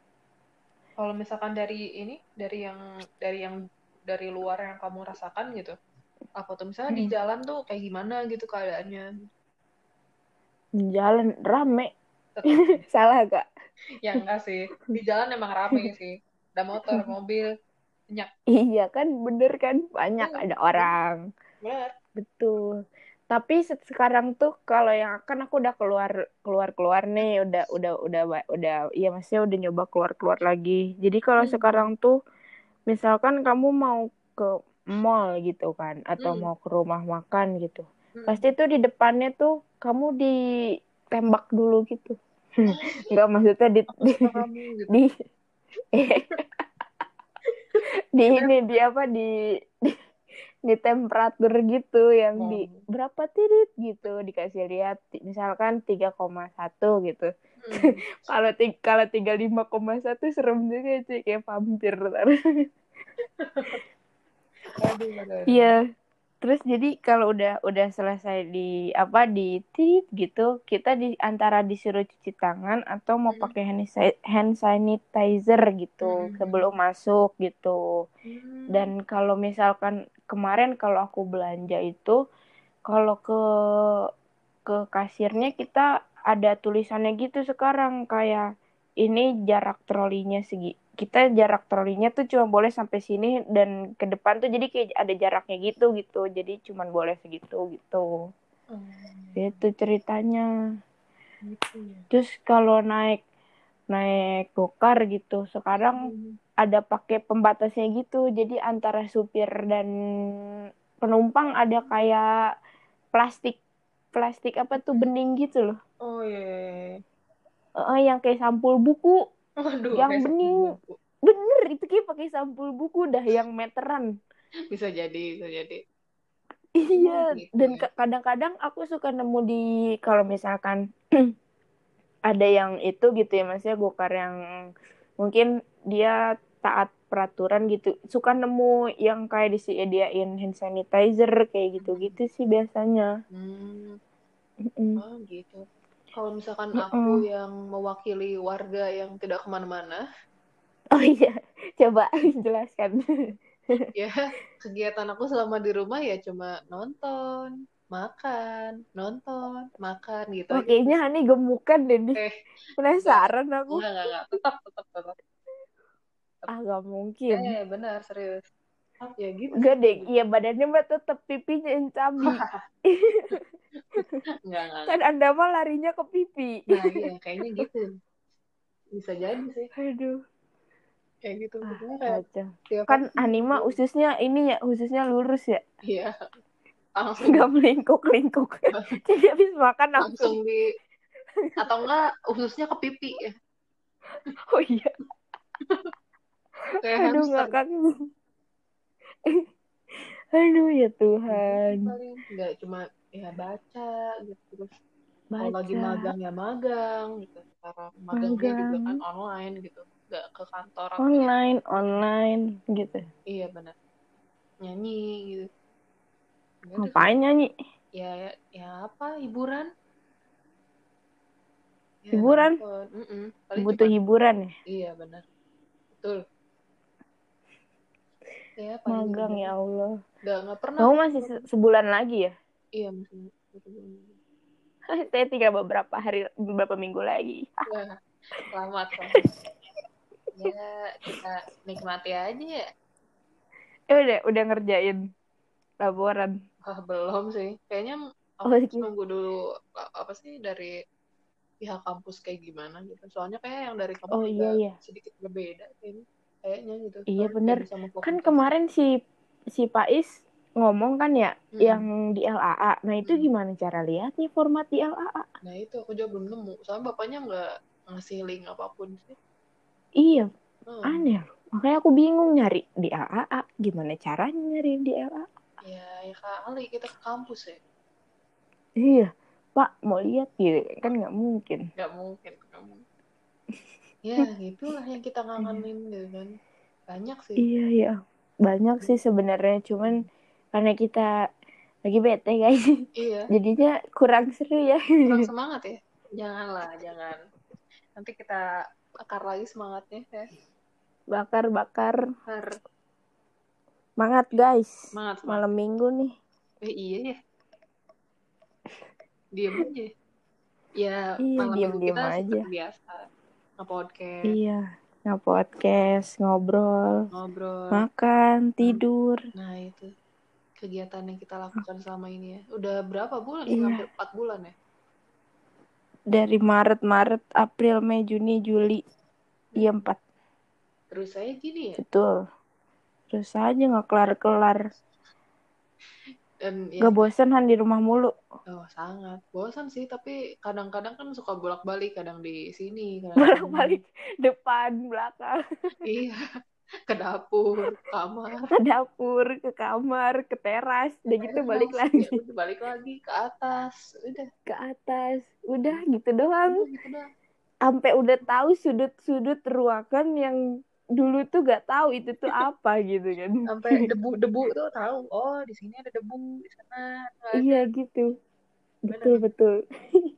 B: Kalau misalkan dari ini, dari yang dari yang dari luar yang kamu rasakan gitu, apa tuh misalnya di
A: Hmm.
B: jalan tuh kayak gimana gitu keadaannya?
A: Jalan rame, salah gak?
B: ya enggak sih di jalan emang rame sih ada motor mobil banyak
A: Iya kan, bener kan? Banyak
B: Hmm,
A: ada orang.
B: benar
A: Betul. Tapi se- sekarang tuh kalau yang kan aku udah keluar keluar keluar nih, udah udah udah udah, udah iya maksudnya udah nyoba keluar keluar lagi. Jadi kalau
B: Hmm.
A: sekarang tuh misalkan kamu mau ke mall gitu kan, atau
B: Hmm.
A: mau ke rumah makan gitu,
B: Mm-mm.
A: pasti tuh di depannya tuh kamu ditembak dulu gitu. Enggak maksudnya di di,
B: gitu
A: di di ini di apa di di, di temperatur gitu yang di
B: Oh.
A: berapa tirit gitu dikasih lihat misalkan 3,1 gitu
B: Hmm.
A: kalau ti- kalau 35,1 serem juga sih kayak vampir. Iya terus jadi kalau udah udah selesai di apa di tirit gitu kita di antara disuruh cuci tangan atau mau
B: Hmm.
A: pakai hand, hand sanitizer gitu
B: Hmm.
A: sebelum masuk gitu
B: Hmm.
A: Dan kalau misalkan kemarin kalau aku belanja itu kalau ke ke kasirnya kita ada tulisannya gitu sekarang kayak ini jarak trolinya segi kita jarak trolinya tuh cuma boleh sampai sini dan ke depan tuh jadi kayak ada jaraknya gitu gitu jadi cuma boleh segitu gitu
B: Oh,
A: itu ceritanya
B: gitu ya.
A: terus kalau naik naik gokar gitu sekarang
B: Hmm.
A: ada pakai pembatasnya gitu. Jadi antara supir dan penumpang ada kayak plastik plastik apa tuh bening gitu loh.
B: oh iya iya, iya.
A: Eh, yang kayak sampul buku.
B: Waduh,
A: Yang bening.
B: buku.
A: Bener itu kayak pakai sampul buku dah yang meteran.
B: bisa jadi bisa jadi
A: Iya,
B: gitu
A: dan
B: ya?
A: ka- kadang-kadang aku suka nemu di kalau misalkan ada yang itu gitu ya, maksudnya gokar yang mungkin dia taat peraturan gitu, suka nemu yang kayak disediain hand sanitizer kayak gitu-gitu sih biasanya.
B: Hmm,
A: Mm-mm.
B: oh gitu. Kalau misalkan
A: Mm-mm.
B: aku yang mewakili warga yang tidak ke mana-mana,
A: Oh iya, coba jelaskan.
B: ya kegiatan aku selama di rumah ya cuma nonton, makan, nonton, makan gitu aja.
A: kayaknya Hani gemukan deh nih.
B: Eh,
A: Penasaran aku.
B: enggak, enggak, enggak. Tetap, tetap, tetap.
A: Ah, gak mungkin.
B: Eh, benar, serius. Ya gitu.
A: Gak deh, iya badannya mah tetap pipinya yang cabi.
B: Enggak, enggak,
A: Kan. Anda mah larinya ke pipi.
B: Nah, iya, kayaknya gitu. Bisa jadi sih.
A: Aduh.
B: Kayak gitu.
A: Ah, Kan anima
B: gitu.
A: ususnya ini ya, ususnya lurus ya.
B: Iya. Langsung
A: Nggak melingkuk-lingkuk. Jadi habis makan langsung.
B: langsung di atau enggak ususnya ke pipi ya.
A: Oh iya.
B: Kayak
A: Aduh
B: hamster.
A: ngakak. Aduh ya Tuhan.
B: Paling enggak cuma ya baca gitu terus kalau lagi
A: Baca.
B: magang ya magang gitu sekarang magangnya juga kan
A: Magang.
B: online gitu nggak ke kantor atau
A: Online, online gitu.
B: iya benar nyanyi gitu Ya
A: Ngapain nyanyi?
B: ya ya, ya apa hiburan Ya,
A: Hiburan?
B: Mm-mm. Paling
A: Butuh
B: cuma-
A: hiburan ya?
B: iya benar betul ya
A: Magang
B: gitu.
A: ya Allah.
B: nggak nggak pernah
A: Kamu masih se- sebulan lagi ya?
B: iya masih masih belum.
A: Saya tinggal beberapa hari, beberapa minggu lagi.
B: Wah, selamat ya kita nikmati aja ya
A: Eh udah, udah ngerjain laporan.
B: Ah, belum sih. Kayaknya aku
A: Oh, gitu.
B: nunggu dulu apa sih dari pihak kampus kayak gimana gitu. Soalnya kayak yang dari kampus
A: Oh, iya, iya.
B: sedikit berbeda kayaknya. Kayaknya gitu.
A: Iya, bener. Kan kemarin si si Pais ngomong kan ya
B: Mm-mm.
A: yang di LAA. Nah itu
B: Mm.
A: gimana cara lihatnya format di LAA?
B: Nah itu aku juga belum nemu. Soalnya bapaknya nggak ngasih link apa pun sih.
A: Iya,
B: Hmm.
A: aneh. Makanya aku bingung nyari di LAA. Gimana caranya nyari di LAA?
B: Ya, ya kali kita ke kampus ya.
A: Iya, Pak mau lihat gitu kan nggak mungkin.
B: Nggak mungkin, nggak mungkin. Ya, gitulah yang kita ngangenin gitu kan. Banyak sih.
A: Iya ya, banyak sih sebenarnya. Cuman karena kita lagi bete guys,
B: Iya.
A: jadinya kurang seru ya.
B: Kurang semangat ya. Janganlah, jangan. Nanti kita akar lagi semangatnya ya.
A: Bakar-bakar.
B: Har.
A: Semangat guys.
B: Semangat, semangat.
A: Malam minggu nih.
B: Eh iya ya. Diam aja. Ya
A: Iya,
B: malam minggu
A: diam-diam
B: kita
A: aja.
B: seperti biasa. Nge-podcast
A: Iya, nge-podcast, ngobrol,
B: ngobrol
A: makan, tidur.
B: nah itu kegiatan yang kita lakukan selama ini ya udah berapa bulan
A: Iya.
B: hampir 4 bulan ya
A: Dari Maret, Maret, April, Mei, Juni, Juli. Iya, empat.
B: terus saya gini ya
A: Betul. Terus aja nggak kelar-kelar.
B: Dan ya
A: Gak bosan Han di rumah mulu.
B: oh, sangat bosan sih tapi kadang-kadang kan suka bolak-balik kadang di sini kadang di sini.
A: Balik depan, belakang,
B: iya ke dapur kamar
A: ke dapur, ke kamar, ke teras. Udah gitu balik
B: Teras,
A: lagi
B: ya udah, balik lagi ke atas udah
A: ke atas. Udah gitu doang.
B: udah gitu
A: Sampai udah tahu sudut-sudut ruangan yang dulu tuh gak tahu itu tuh apa gitu kan.
B: sampai debu-debu tuh tahu oh di sini ada debu di sana.
A: Iya gitu. Betul betul.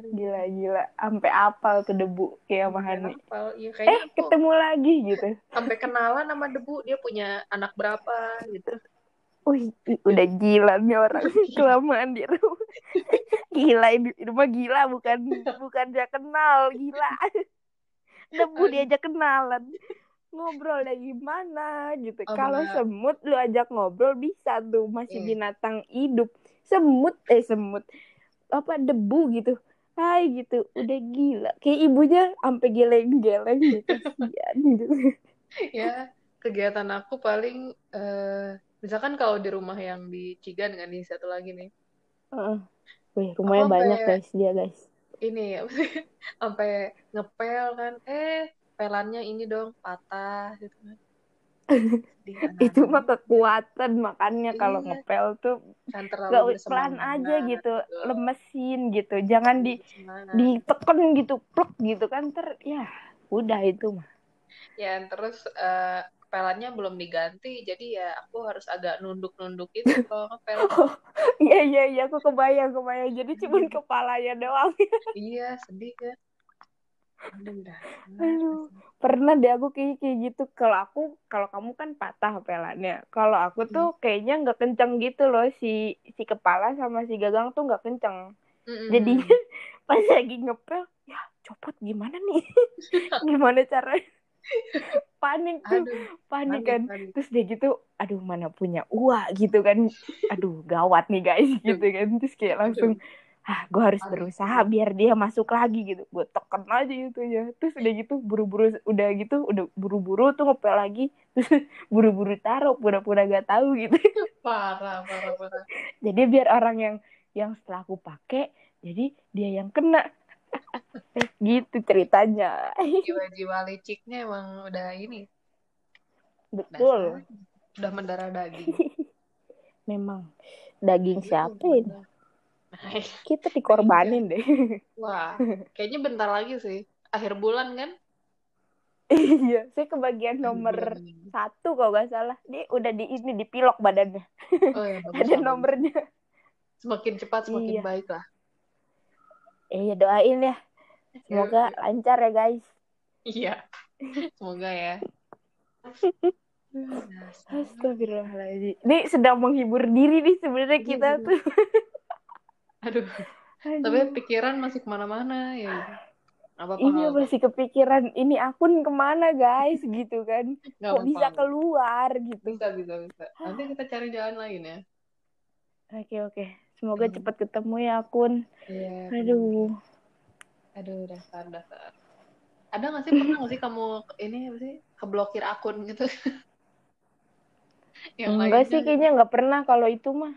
A: Gila gila. Sampai apal ke debu kayak sama Hani.
B: Hafal. Iya,
A: Eh
B: aku
A: ketemu lagi gitu.
B: sampai kenalan sama debu dia punya anak berapa gitu
A: Wih, udah gila nih orang kelamaan di rumah. Gila ini di rumah gila bukan bukan dia kenal, gila. Debu diajak kenalan. Ngobrol dari gimana gitu.
B: Oh,
A: Kalau semut lu ajak ngobrol bisa tuh masih
B: Iya.
A: binatang hidup. Semut eh semut apa debu gitu. Hai gitu, udah gila. Kayak ibunya sampai geleng-geleng gitu. Gitu.
B: ya kegiatan aku paling eh, misalkan kalau di rumah yang di Cigan kan nih satu lagi nih
A: Heeh. Wih, rumahnya banyak guys dia guys.
B: Ini sih sampai ngepel kan eh pelannya ini dong patah gitu kan.
A: Itu mah kekuatan makanya kalau
B: Iya.
A: ngepel tuh gak pelan aja gitu lemesin gitu jangan di
B: Semangat.
A: ditekan gitu plek gitu kan ter ya udah itu mah.
B: Ya terus eh, pelannya belum diganti jadi ya aku harus agak nunduk-nunduk gitu kalau ngepel.
A: Iya iya iya aku kebayang kebayang. Jadi cuman
B: Hmm.
A: kepalanya doang.
B: Iya sedih kan. Aduh
A: pernah deh aku kayak kayak gitu. Kalau aku kalau kamu kan patah pelannya. Kalau aku tuh kayaknya nggak kenceng gitu loh. Si si kepala sama si gagang tuh nggak kenceng.
B: Mm-mm.
A: jadi pas lagi ngepel ya copot gimana nih? Gimana cara panik tuh
B: aduh
A: panik
B: panik,
A: kan.
B: panik.
A: terus dia gitu aduh mana punya uang gitu kan. Aduh gawat nih guys gitu kan. Terus kayak langsung ah gue harus berusaha biar dia masuk lagi gitu. Gue tekan aja gitu ya. Terus udah gitu buru-buru udah gitu udah buru-buru tuh ngepel lagi. Terus buru-buru taruh pura-pura gak tahu gitu.
B: Parah parah parah.
A: Jadi biar orang yang yang setelah aku pakai jadi dia yang kena gitu ceritanya.
B: Jiwa-jiwa liciknya emang udah ini.
A: Betul.
B: Dasar. Udah mendarah daging.
A: Memang. Daging siapa ini? Kita dikorbanin deh.
B: Wah kayaknya bentar lagi sih. Akhir bulan kan?
A: Iya saya kebagian nomor
B: bulan
A: satu kalau nggak salah. Dia udah di ini dipilok badannya.
B: Oh ya bagus
A: ada nomornya.
B: Semakin cepat semakin
A: Iya.
B: baik lah
A: iya doain ya. Semoga lancar ya guys.
B: Iya. Semoga ya.
A: Astagfirullahaladzim. Ini sedang menghibur diri nih sebenarnya
B: Iya,
A: kita tuh.
B: Aduh.
A: Aduh.
B: tapi pikiran masih ke mana-mana ya. Apa apa
A: iya masih kepikiran ini akun ke mana guys? Gitu kan. Kok bisa keluar gitu?
B: Bisa bisa bisa. Nanti kita cari jalan lain ya.
A: Oke oke semoga
B: Hmm.
A: cepat ketemu ya akun
B: iya
A: aduh
B: aduh dasar dasar ada nggak sih pernah nggak sih kamu ini apa sih keblokir akun gitu yang
A: enggak sih kayaknya nggak pernah kalau itu mah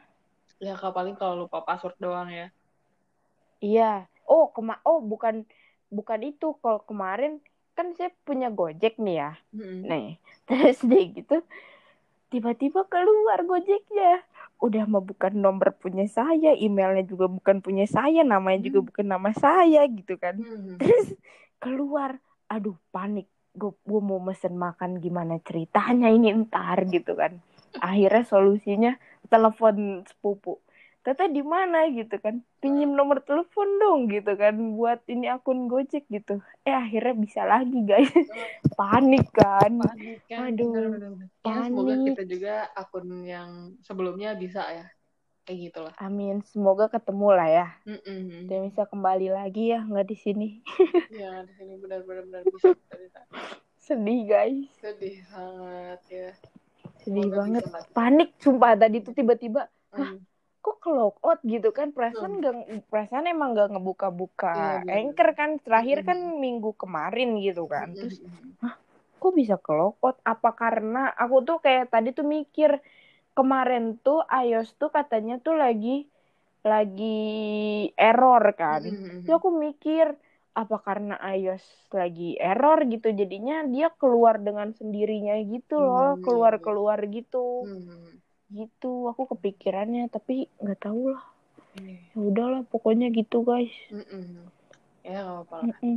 B: ya kalau paling kalau lupa password doang ya
A: Iya. Oh, kema oh bukan bukan itu. Kalau kemarin kan saya punya Gojek nih ya.
B: Mm-mm.
A: Nih, terus deh gitu tiba-tiba keluar Gojeknya. Udah mah bukan nomor punya saya, emailnya juga bukan punya saya, namanya juga
B: Hmm.
A: bukan nama saya gitu kan.
B: Hmm.
A: Terus keluar, aduh panik. Gue mau mesen makan gimana ceritanya ini ntar gitu kan. Akhirnya solusinya telepon sepupu. Tete di mana gitu kan? Pinjam nomor telepon dong gitu kan buat ini akun Gojek gitu. Eh akhirnya bisa lagi guys. Panik kan.
B: panik kan
A: Aduh,
B: bener, bener, bener. Ya, semoga
A: panik.
B: kita juga akun yang sebelumnya bisa ya kayak gitulah
A: Amin. Semoga ketemu lah ya.
B: Mm-mm.
A: Dan bisa kembali lagi ya, nggak di sini.
B: ya di sini benar-benar benar bisa.
A: Sedih guys.
B: sedih sangat ya
A: Sedih
B: Semoga
A: banget.
B: lah.
A: Panik sumpah tadi tuh tiba-tiba
B: Hmm.
A: Ke out gitu kan. Perasaan nggak perasaan emang
B: Iya,
A: ngebuka-buka
B: bener.
A: anchor kan. Terakhir kan
B: Mm-mm.
A: minggu kemarin gitu kan. Terus kok bisa ke out? Apa karena aku tuh kayak tadi tuh mikir kemarin tuh iOS tuh katanya tuh lagi lagi error kan.
B: Mm-mm.
A: Terus aku mikir apa karena iOS lagi error gitu? Jadinya dia keluar dengan sendirinya gitu loh
B: Hmm, iya,
A: keluar keluar gitu.
B: Hmm.
A: Gitu aku kepikirannya tapi nggak tahu lah
B: Iya.
A: ya udahlah pokoknya gitu guys.
B: Mm-mm. ya nggak apa-apa lah.
A: Mm-mm.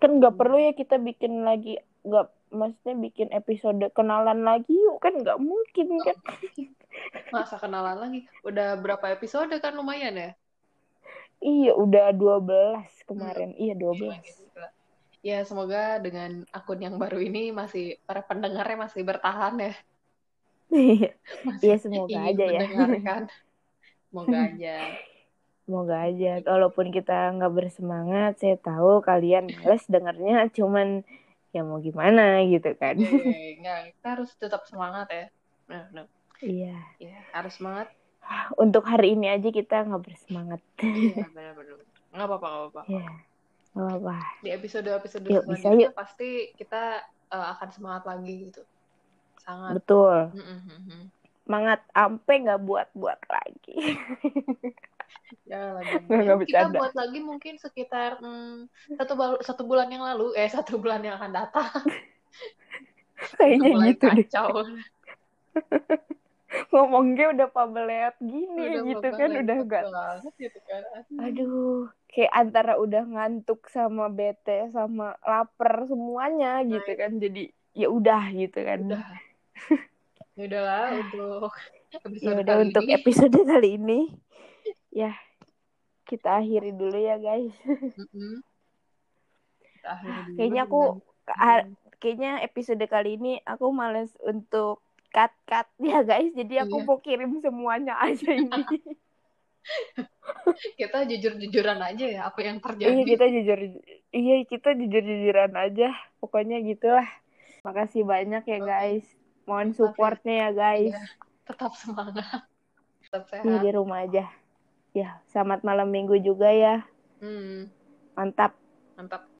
A: kan nggak perlu ya kita bikin lagi nggak maksudnya bikin episode kenalan lagi yuk kan nggak mungkin kan?
B: Masa kenalan lagi? Udah berapa episode kan lumayan ya?
A: Iya udah 12 kemarin. Iya 12
B: Gila, gila. ya semoga dengan akun yang baru ini masih para pendengarnya masih bertahan ya
A: iya Iya, semoga
B: ingin
A: aja ya.
B: semoga aja
A: Semoga aja, walaupun kita nggak bersemangat, saya tahu kalian males dengarnya, cuman ya mau gimana gitu kan.
B: Eh, nggak kita harus tetap semangat ya nah, nah.
A: Iya,
B: ya harus semangat
A: untuk hari ini aja kita nggak bersemangat.
B: iya benar-benar nggak apa-apa nggak apa-apa
A: Ya, nggak apa-apa.
B: di episode-episode
A: Yuk, bisa
B: selanjutnya
A: yuk.
B: pasti kita eh, akan semangat lagi gitu sangat
A: Betul,
B: Mm-mm-mm.
A: semangat ampe nggak buat-buat lagi.
B: Ya lagi.
A: Nggak,
B: kita buat lagi mungkin sekitar hmm, satu bal- satu bulan yang lalu, eh satu bulan yang akan datang.
A: Kayaknya gitu deh.
B: kacau.
A: Ngomongnya udah pabeleot gini
B: Udah
A: gitu kan, udah gak.
B: gitu kan.
A: Aduh, kayak antara udah ngantuk sama bete sama lapar semuanya gitu kan. Jadi ya udah gitu kan.
B: Udah. Ya udahlah untuk episode
A: udah
B: kali
A: untuk
B: ini.
A: episode kali ini ya kita akhiri dulu ya guys
B: Mm-mm. Kita akhiri dulu
A: kayaknya aku
B: dengan-
A: kayaknya episode kali ini aku males untuk cut cut ya guys jadi aku
B: Iya.
A: mau kirim semuanya aja ini
B: kita jujur-jujuran aja ya apa yang
A: iya
B: terjadi.
A: kita jujur iya kita jujur jujuran aja pokoknya gitulah makasih banyak ya guys mohon supportnya ya guys
B: Iya. Tetap semangat. Tetap sehat.
A: di rumah aja ya selamat malam minggu juga ya
B: Hmm,
A: mantap
B: mantap.